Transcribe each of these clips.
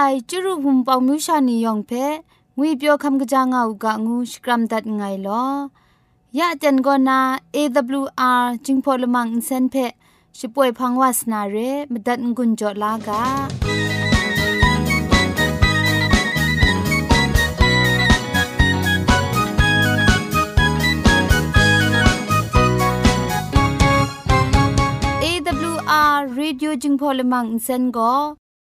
ไอจุรุภุมปองมิวชานียองเพงวยเปียวคำกะจางเอูกะงูสกรัมดัดไงลอยะจันกอนา AWR จิงพอลมังอินเซนเพช่วยพังวาสนาเรมดัดงุนจอลากา AWR Radio จึงพอลมังอินเซน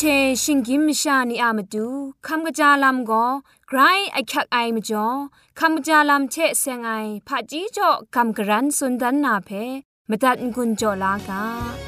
เชชิงกิมชานีอามาดูคำกระจาลำก็ไกรไอคักไอมาจ่อคำกระจาลำเชเซงไอผาจีจ่อคำกระรันสุนดันนาเพมตัดกุญจ่อลากา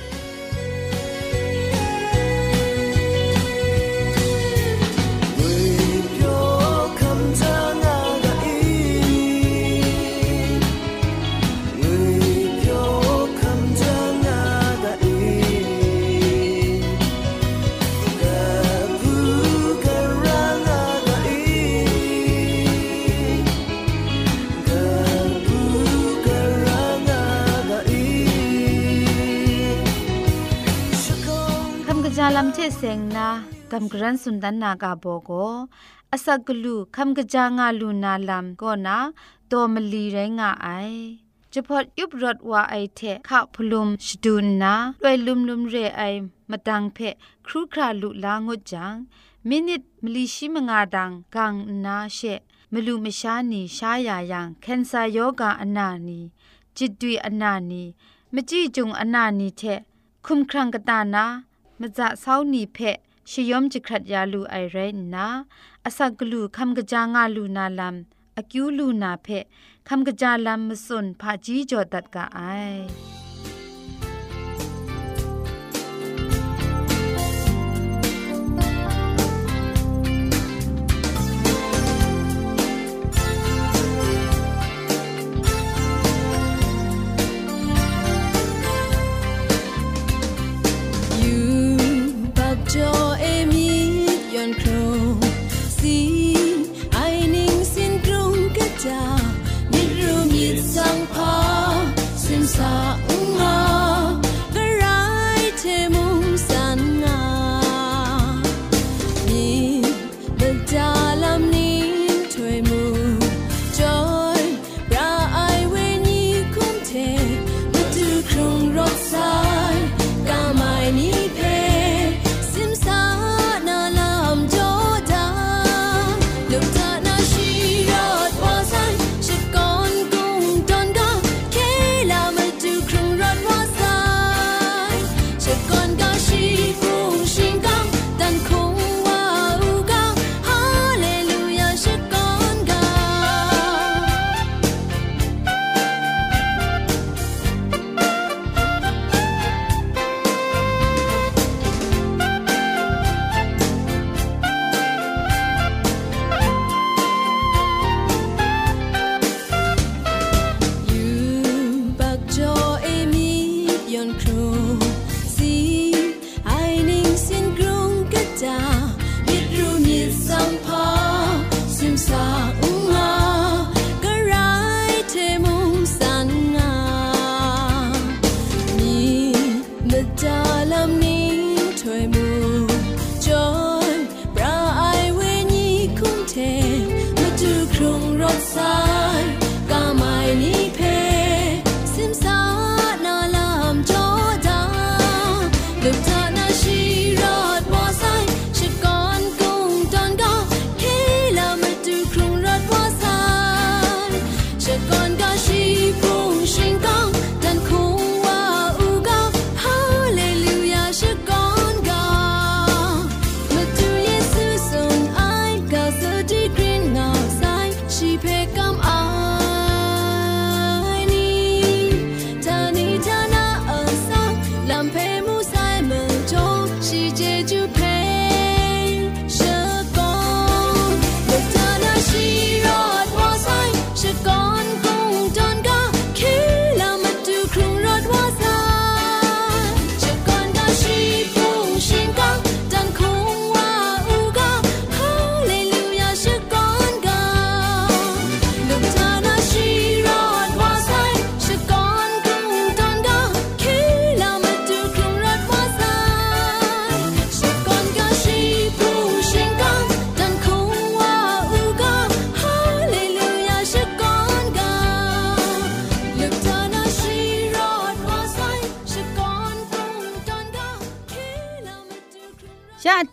เซงนากัมกรันสุนดันนากาโบโกอาศักลูคำกะจางาลูนาลัมก็นาโตมลีไรงาไอจะพอดยุบรถว่าไอเทข้าพลุมชดูนนาด้วยลุมลุมเรไอมาดังเพครูคราลุลางดจังมินิตมลีชิมงาดังกังนาเชมลูมชานีชายายังเคนซาโยกาอนานีจิตดุยอนานีมจีจุงอนานีเทคุมครังกตานา มจะเศร้านีเพะชยอมจิครัดยาลูไอเรนนาอาศักลูคำกะจางาลูนาลัมอากิวลูนาเพะคำกะจาลัมมสุนพาจีจอดัดกะไอ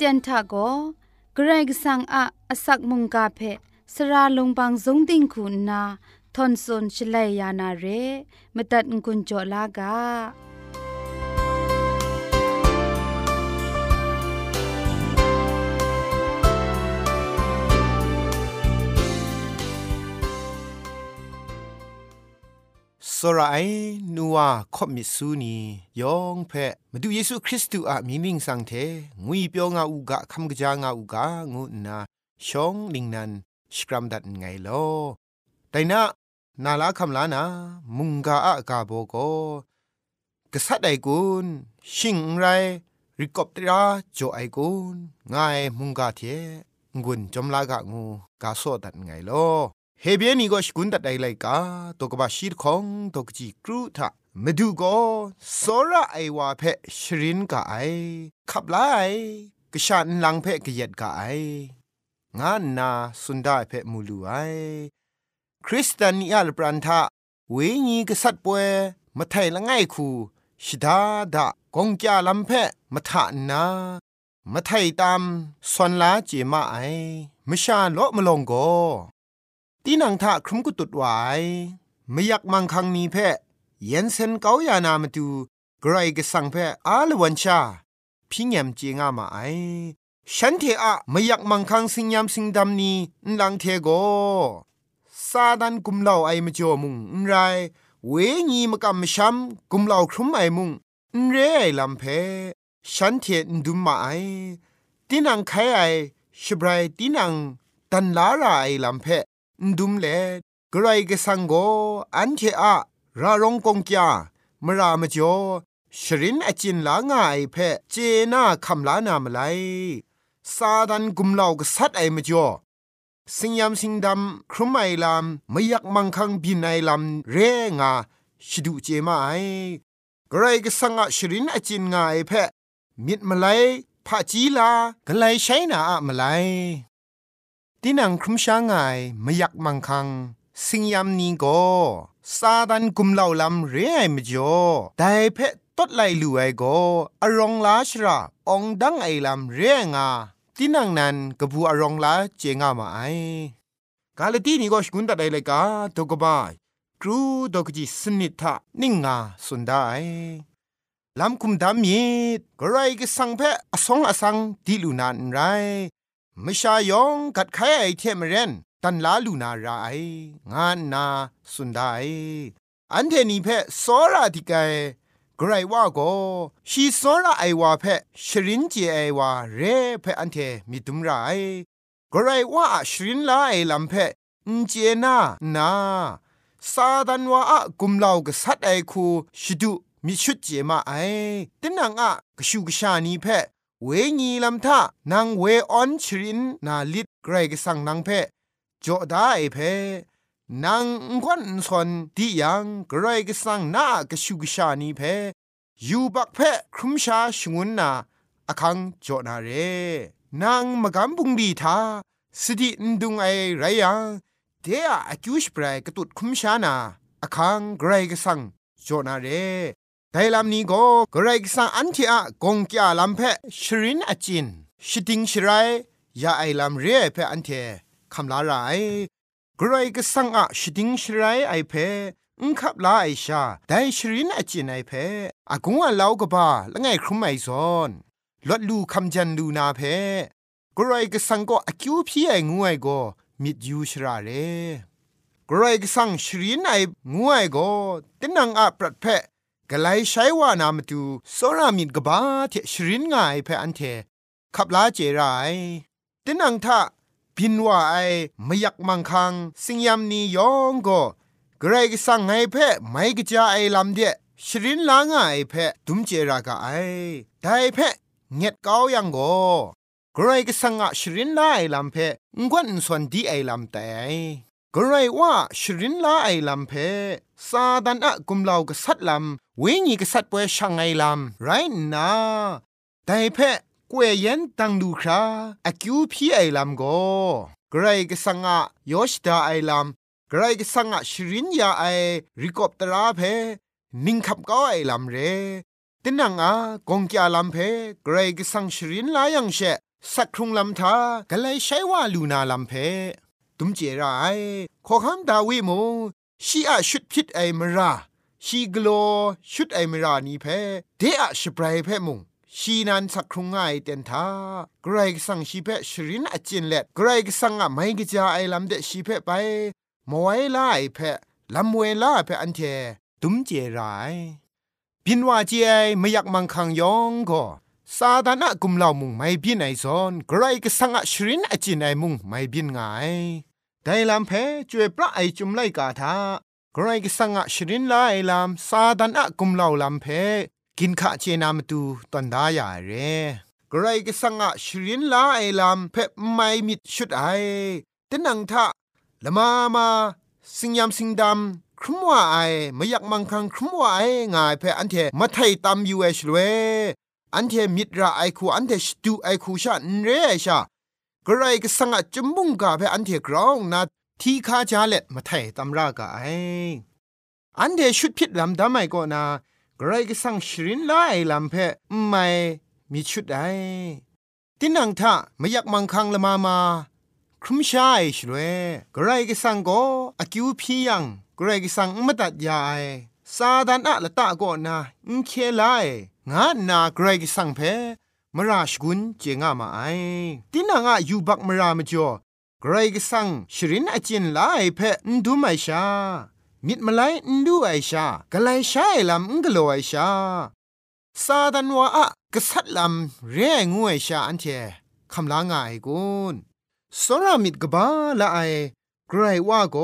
เจนทาโกเกรกสังอะอสักมุงกาเพสระลงบางสงติงคุณนาทอนซนชลัยยานาเรมตัดกุญจลากา สรายนัวคบมิสูนียองเพมาดูเยซูคริสต์อะมีมิงสังเทงุยเปียวงาอูกะคำกะจางาอูกางูนาชองลิงนันสกรัมดัดไงลอแต่นะนาลาคำลานามุงกาอะกาโบโกกษัตริย์ไอกุนชิงไรริกอบตราโจไอกุนง่ายมุงกาเทงุนจอมลากะงูกาโซดัดไงลอ เฮเบียนี่ก็สกุนตัดไดไลกาตกบาชีรของตกจีกรูทะมาดูก็สระไอวาเพชรินกาไอขับไลกชันลังเพกเย็ดกาไองานนาสุนได้เพมูลูไอคริสเตียนยาลปรันทะเวญีกษัตริย์ป่วยมาไทยละไงคูชิดาดะกงจาลำเพมาทะนามาไทยตามสวนลาเจมาไอมชาโลมลงโก ตีนังทะครุมกุตุดไวไม่อยากมังคังนีเพะเย็นเซนเกาอยานามาดูไกรกสังเพะอาลวันชาพิญญมเจงามาไอฉันเทอะไม่อยากมังคังสิงยามสิงดำนีนังเทโกซาดันกุมเหล่าไอมาจอมุงไรเวงีมากำมช้ำกุมเหล่าครุมไอมุงเรไอลำเพฉันเทนดุมมาไอตีนังไขไอชบรายตีนังตันลาราไอลำเพ ดุมเลกรายกสังโกอันเทอะรารองกงกยามรามจ่อชรินอจินลางาไอเพเจนาคำลานามไลซาดันกุมเหล่ากษัตริย์ไอมจ่อสิงยามสิงดำครุมไอลามไม่อยากมังคังบินไอลำเรงาชิดูเจมาไอกรายกสังอชรินอจินงาไอเพมิดมาไลพะจีลากไลใช้นาอะมาไล ตินังครุมช้างไงไม่อยากมังคัง สิงยามนี้ก็ซาดันกุมเหล่าลำเรียไอมจ่อแต่เพะตดไลลูไอก็อรองลาชราองดังไอลำเรงาตินังนันกบูอรองลาเจงามาไอกาลตีนี่ก็สกุนตัดไดเลยกาตกบายครูดอกจิสนิทะนิงงาสุนได้ลำคุมดามีดกไรก็สังเพอสองอสังดีลูนานไร ม่ชายองกัดไขไอเทมเรนตันลาลูนาไรงานนาสุนได้อันเทนีเพสอราติกายกรว่าก็ชีสอระไอวาเพชรินเจไอวาเรเพอันเทมิตุมไรกรว่าชรินลาไอลำเพอินเจนานาซาดันว่ากุมเหล่ากษัตริย์ไอคูชิดุมิชุดเจมาไอตินังอะกชูกชานีเพ เวงีลำทานางเวออนชรินนาลิดไกรกสังนางเพจอดาไอเพนางควันสนที่ยังไกรกสังนากชูกชานีเพยูบักเพครุมชาชงุนนาอคังจอนาเร นางมะกำบุงดีทาสตินดุงไอไรยังเดียอคิวชเปรกตุดคุมชานาอคังไกรกสังจอนาเร ไดลำนี้ก็ไกรกสังอันที่อะกงกาลำเพชรินอจินชิดิงชไรยาไอลำเรียเพอันเทคำลาไรกรก็สังอะชดิงชรายไอเพอุคับลาไอชาแต่ชรินอจินไอเพอากงว่าเลากบ้าละไงครุมไอซอนลดลูคำจันลูนาเพกรก็สังก็อคิวพี่ไองวยก็มิดยูชราเรกรก็สังชรินไองวยก็ตินังอะปรัดเพ กไลใช้ว่านามตูโซรามิดกบ้าเทชรินง่ายเพอันเทขับลาเจรายตินังทะบินว่าไอไม่อยากมังคัง สิงยามนี้ยองก็เกรกสั่งไงเพไม่กจาไอลำเดชรินลางไอเพดุมเจรากาไอได้เพเงียดเกายังก็เกรกสั่งอะชรินลาไอลำเพงวนส่วนดีไอลำแต่ กรว่าชรินลาไอลำเพซาดันอะกุมเหลากษัตริย์ลำเวงีกษัตริย์ปวยช่างไอลำไรนาแต่เพกวยเย็นตังดูคราอคิวพี่ไอลำโกกรกสังอะยอชดาไอลำกรกสังอะชรินยาไอริกอบตราเพนิงขับก็ไอลำเรติตินังอากงกยาลัมเพเกรกสังชรินลายังเชสักครุงลำทากะเลยใช้ว่าลูนาลัมเพ ตุมเจรายขอคำดาวิมูชีอะชุดพิษไอมราชีกโลชุดไอมรานีเพเดอะชปรายเพมุงชีนันสักครุงง่ายเต็นทาไกรกสังชีเพชรินอจินเล็ดไกรกสังอะไม่กจาไอลำเดชีเพไปมวยไลาไอเพลำเวล่าเพอันเทตุมเจรายพินว่าเจไอไม่อยากมังคังยองก็ ซาดานะกุมเหล่ามุงไม่พินไอซอนไกรก็สังอะชรินอจินไอมุงไม่พินง่ายไดลำเพจวยพระไอจุมไลกาทาไกรก็สังอะชรินไลลำซาดานะกุมเหล่าลำเพกินข้าเจนามตูตอนดายาเรกรก็สังะชรินลาไอลามเพไม่มิดชุดไอตนังทะละมามาสิงยามสิงดำครุมว่าไอไม่อยากมังคังครุมว่าไองายเพอันเทมาไทยตามยูเอชเว อันเทมิดราไอคูอันเทสตูไอคูชาเรชากรก็สังะจมุงกาเพอันเทกรองนาทีคาจาเล็มาไทยตามรากาไออันเทชุดพิดลำดำไมก็นาใครก็สั่งชรินไล่ลำเพอไม่มีชุดใดตินังทะไม่อยากมังคังละมามาครุมชายชลวยใครก็สั่งก็อากิวพียังใครก็สั่งไม่ตัดยาไอซาดานอะละตะก็นาอินเคไล งานาใครกสังเพมราชกุนเจงามาไอตินังอยู่บักมรามจ่อใครกสังชรินอจินไลเพนดูไม่ชา มิดมาไลนดูไอชากะไลชาไอลำงกโลไอชา ซาดันวาอะกษัตลำเรงวยชาอันเทคำลางายกุนสรามิดกบาละไอไกรว่าโก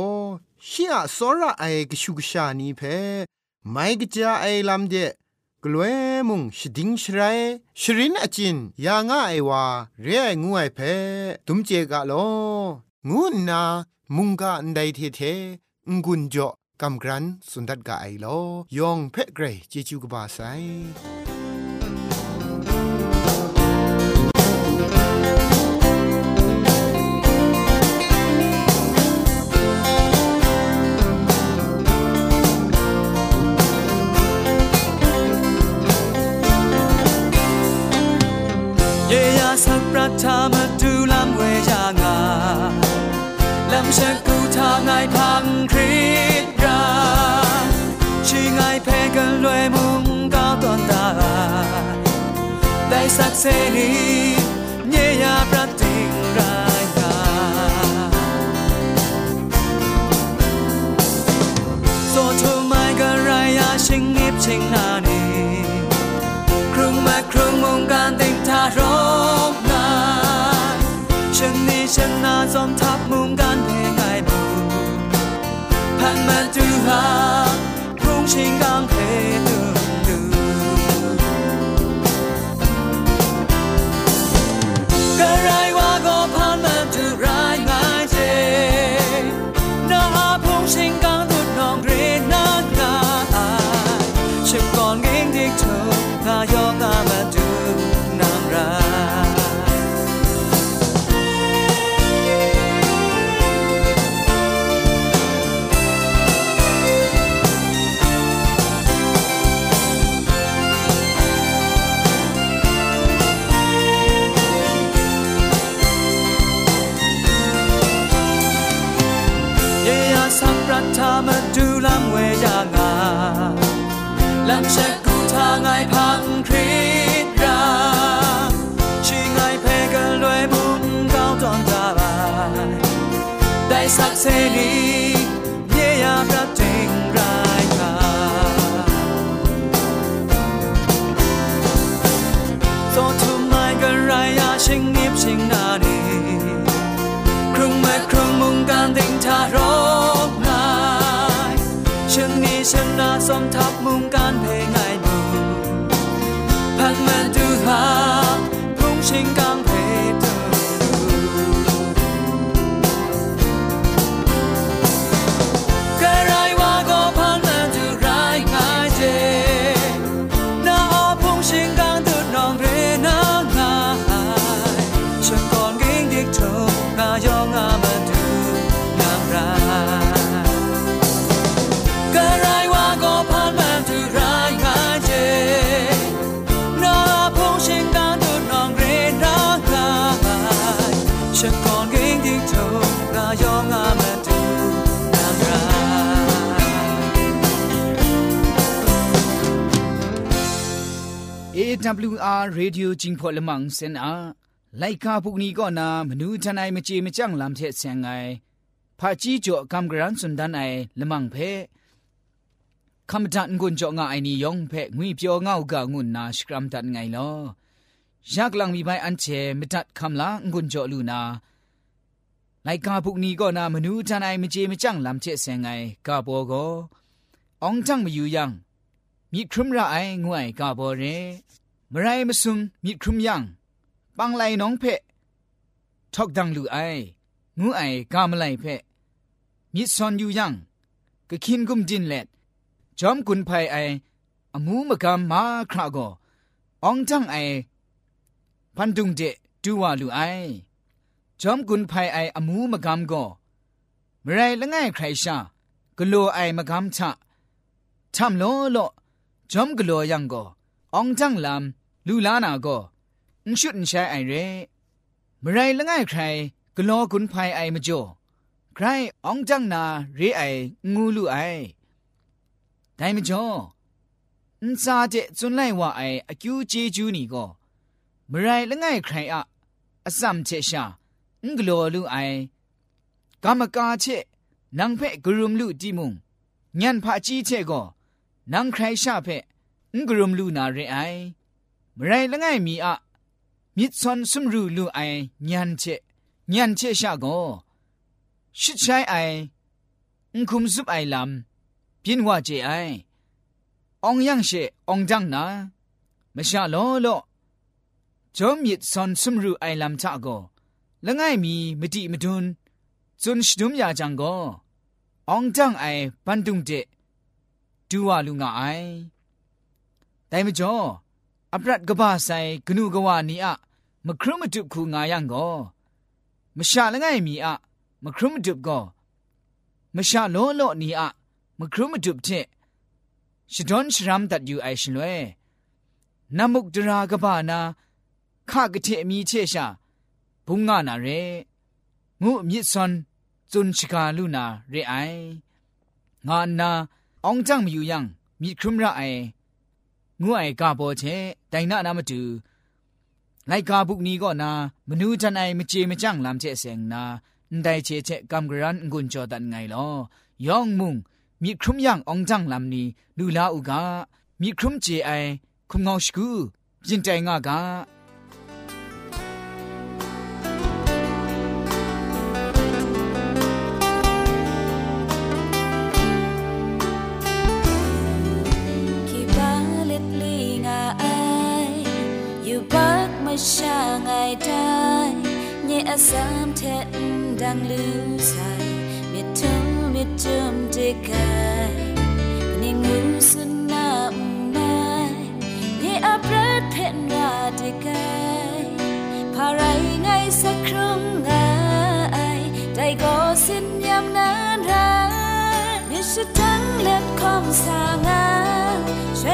ชียสระไอกชุกชานีเพไม่กจาไอลำเด กลวยมุงชดิงชไรชรินอจินยางาไอวาเรียงูไอเพตุมเจกะลองูนามุงกะอันใดเทเทงกุนจ่อกำกรันสุนดัดกะไอโลยองเพ่เกรเจจูกบาไซ 爱旁听。ด้วยมุงก็ตอนตาได้สักเสรีเยียประติงรายกาโซทูไม่ก็ไรยาชิงนิบชิงนานีครึ่งมาครึ่งมุงการติงทารกนานชิงนี้ชิงนาจอมทา สักดิ์เสรีเยียบรับเจงรายกาโซทุมไมกันไรายาชิงนิบชิงนาดีครึ่งเม็ดครึ่งมุงการดิ่งทารกนายชิงนี้ชนะสมทับ AWR Radio จิงพอลมังเซนอาไลคาพุกนี้ก็นามนูทนายมเจมจังลำเทเซงไงพาจีจ่อกำกรันสุนดันไอละมังเพคำจันกุนจ่องไอนี่ยองเพงุยเปียวเงากางุนนาสกรัมตันไงลอยากลังมีใบอันเชมตัดคำละกุนจ่อลูนาไลกาพุกนี้ก็นามนูทนายมเจมจังลำเทเซงไงกาโบโกองจังมาอยู่ยังมีครุมระไองวยกาโบเร มไรมาซุมมีครุมยังปังไลน้องเพะทอกดังลูไองูไอกามไลเพะมีซอนอยู่ยังก็คินกุมดินเล็ดจอมกุนภัยไออมูมกามมาคราโกองจังไอพันดุงเดดูวาลูไอจอมกุนภัยไออมูมกามโกมไรละง่ายใครชากลัวไอมกามชะทำโลโลจอมกลัวยังโกองจังลำ ลูลานาโกนชุดนใช้ไอเร่มไรละง่ายใครกลัวกุนภัยไอมาจ่อใครองจังนาเรไองูลูไอได้มาจ่อนซาเจจุนไลว่าไออคิวเจจูนี่ก็มไรละง่ายใครอะอสัมเชชางกลัวลูไอกามกาเชนางเพ่กรุมลูดีมุงญันพาจีเชก็นางใครชาเพ่งกรุมลูนาเรไอ มไรละง่ายมีอะมิซอนซุมรูลูไอญันเชญันเชชาก็ชิดใช้ไออุ้งคุมซุปไอลำพินว่าเจไอองยังเชองจังนามชาโลโลจอมมิซอนซุมรูไอลำชะก็ละง่ายมีมติมดุนจุนชดุมยาจังก็องจังไอปันดุงเจดูว่าลุงไอแต่มจ่อ อัปรัดกบ้าใส่กนูกว่านี้อะมครุมตุคูงายังก็มชาละง่ายมีอะมครุมตุก็มชาโลโลนี้อะมครุมตุเทชดอนชรัมตัดอยู่ไอชลวยนามุกดรากบ้านาข้ากเทมีเชชาบุงงานาเรงูมิซอนจุนชกาลูนาเรไองานนาองจังมีอยู่ยังมีครุมระไอ ငွအိုင်ကပေါ်ချေဒိုင်နာနာမတူလိုက်ကာပုကနီကောနာမနူးတန်အိုင်မကြေမကြန့်လမ်ချေဆင်နာဒိုင်ချေချေကမ်ဂရန်ငွန်ချောဒန်ငိုင်လောယောင်မုံမြစ်ခုံယံအောင်ကြန့်လမ်နီလူလာဥကမြစ်ခုံချေအိုင်ခုံငေါရှိကူပြင်တိုင်ငါက nye asam the dang lu sai mit tum mit tum de kai ni ngu sun na mai nye aprat phen ra de kai parai ngai sakrum ngai dai go sin yam nan ra มิชทั้งเล็ดคอมสางาช่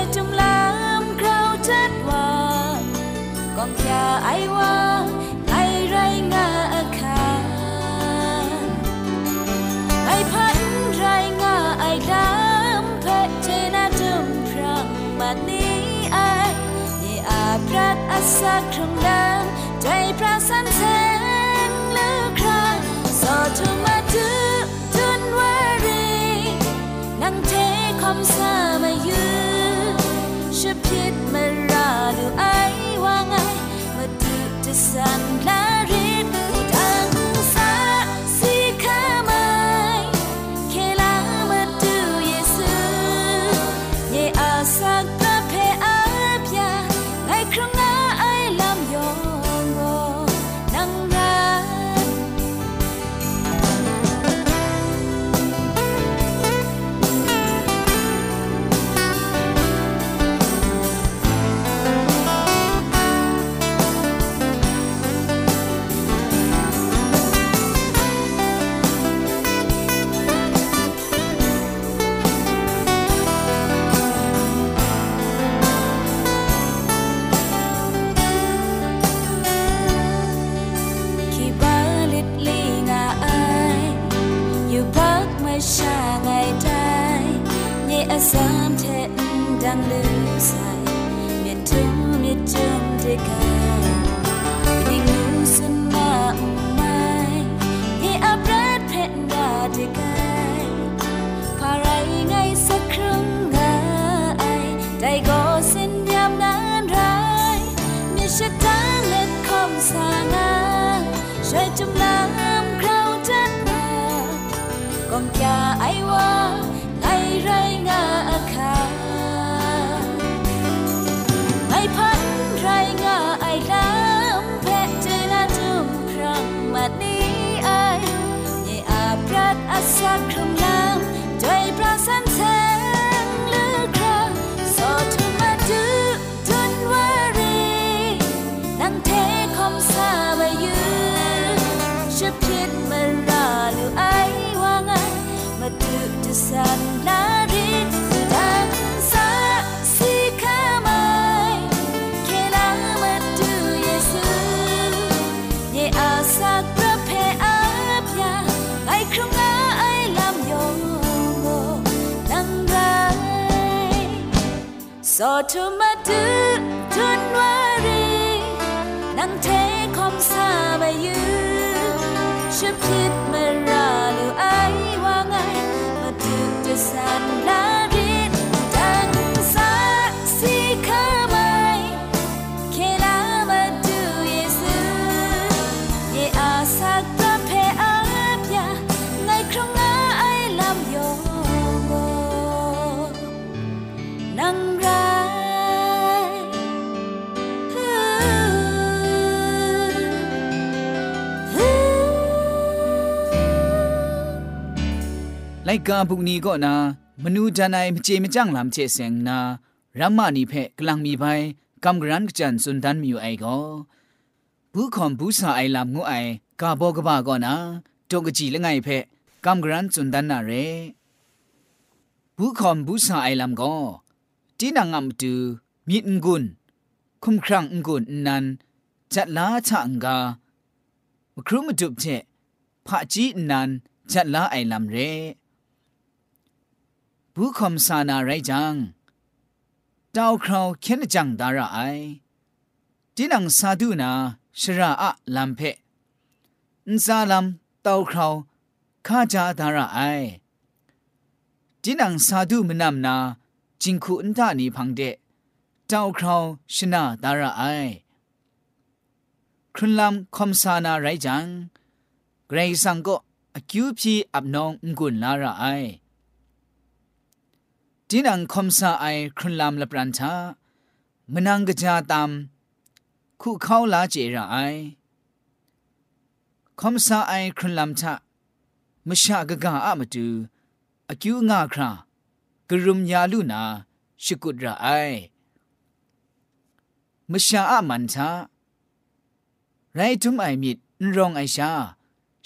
พรัดอาศักครุงดำใจพระสันเซนเลือคราสอทุมาจุจุนวารีนังเทคอมซามายืชพิดมาราดูไอว่าไงมาดูจะสันล So to my do don't worry นังเทคอมซาบายืฉับคิดมาราลู ไลกาบุกนี้ก็นามนูจานายเจมจังลำเจเซงนารัมมานีเพกลังมีไปกำกรันกจันสุนทันมีอยู่ไอก็ผู้คอมบุษสาไอลำงูไอกาบอกบ้าก็นาโตกจีละไงเพกำกรันสุนทันนาเรผู้คอมบุษสาไอลำก็จีนังอัมตูมีอุ่งกุนคุ้มครังอุ่งกุนนั้นจัดลาชะอังกาครูมาจุบเจพระจีนันจัดลาไอลำเร่ ผู้คมสานาไรจังดาวคราวเข็นจังดาระไอที่นังซาดูนาชราอะลำเพนซาลำดาวคราวข้าจาดาระไอที่นังซาดูมนำนาจิงคุอันตานีพังเดเจ้าคราวชนะดาราไอครุนลำคอมสานาไรจังเกรซังก็อคิวพีอับนองงุนลาราไอ จีนังคมสาไอครุนลำละปรันชามนังกจาตามคู่เข้าลาเจราไอคมสาไอครุนลำชะมชากะกาอะมาดูอคิวงาครากรุมยาลูนาชิกุดราไอมชาอามันชาไรทุมไอมิดนรองไอชา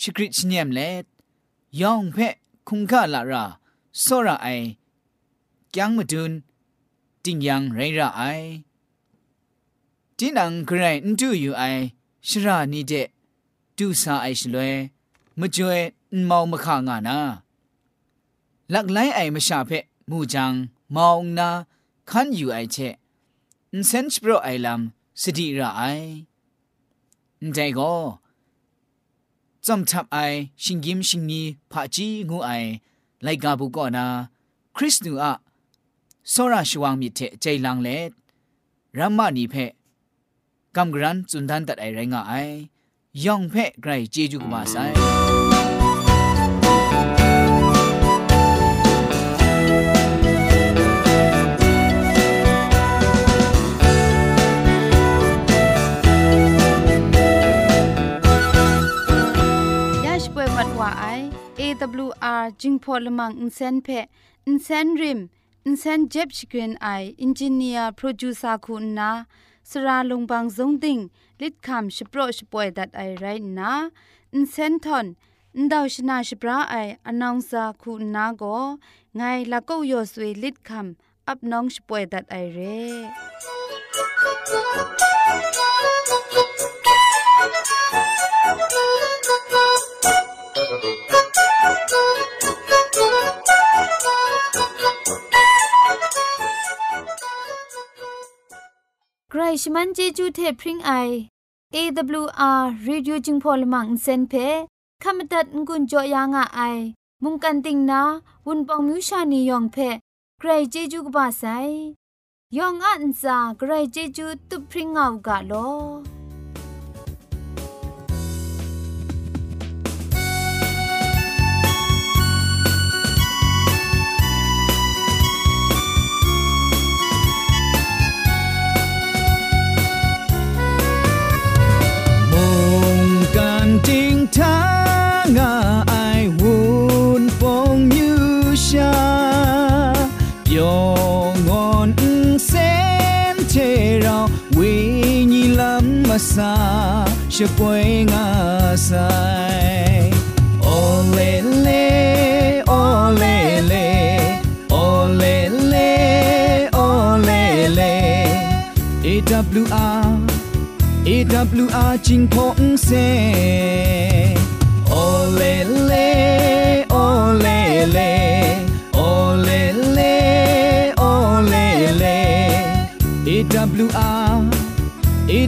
สกริชเนียมเลดยองเพะคุงกาลาราโซราไอ ยังมาดูนจิงยังไรระไอจินังใครนดูอยู่ไอชรานี่เดดูซาไอชลวยมาจวยเมามาข้างานะหลักไหลไอมาชาเพะมูจังมองนาคันอยู่ไอเชนเซนส์โปรไอลำสติระไอใจก็จำทับไอชิงยิมชิงนีพาจีงูไอไลกาบุก่อนาคริสตูอะ โซราชวังมิเทใจลังเลรัมมานีเพกำกรันจุนดันตัดไอไรงาไอยองเพไกรเจจูกมาไซยาชป่วยมัดว่าไอ AWR จิงพอลมังอินเซนเพอินเซนริม อินเซนเจ็บชกรีนไออินจิเนียร์โปรดิวซาคุณนาสราลงบางสงติงลิดคำชโปรชป่วยดัดไอไรนาอินเซนทอนอินดาวชนาชปราไออนองซาคุณนาโกไงละก็ยอสวยลิดคำอับน้องชป่วยดัดไอเร่ ชมันเจจูเทพริงไอ AWR Reducing Polymer เซนเพขามตัดงุนจอยางอ้ายมุงกันติงนาวุนปองมิวชานียองเพใครเจจูกบาไซยองอันซาใครเจจูตุพริงเอากาโล ซาชะป่วยงาไซโอเลเลโอเลเลโอเลเลโอเลเล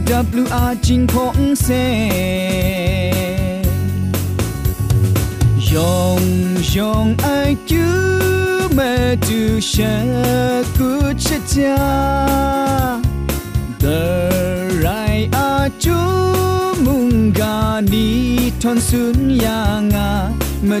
AWR AWR จิงพงเซโอเลเลโอเลเลโอเลเลโอเลเล AWR AWR จิงพงเซยองยองไอจูเมตูชะกุชะจาเดรายอาจูมุงกานีทอนสุนยางามะ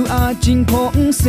W R จิงพงเซ